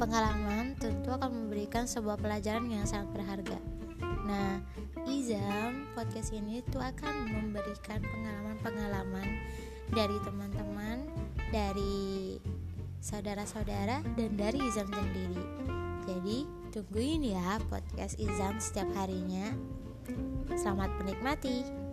pengalaman tentu akan memberikan sebuah pelajaran yang sangat berharga. Nah, Izam podcast ini tuh akan memberikan pengalaman-pengalaman dari teman-teman, dari saudara-saudara dan dari Izam sendiri. Jadi, tungguin ya podcast Izam setiap harinya. Selamat menikmati.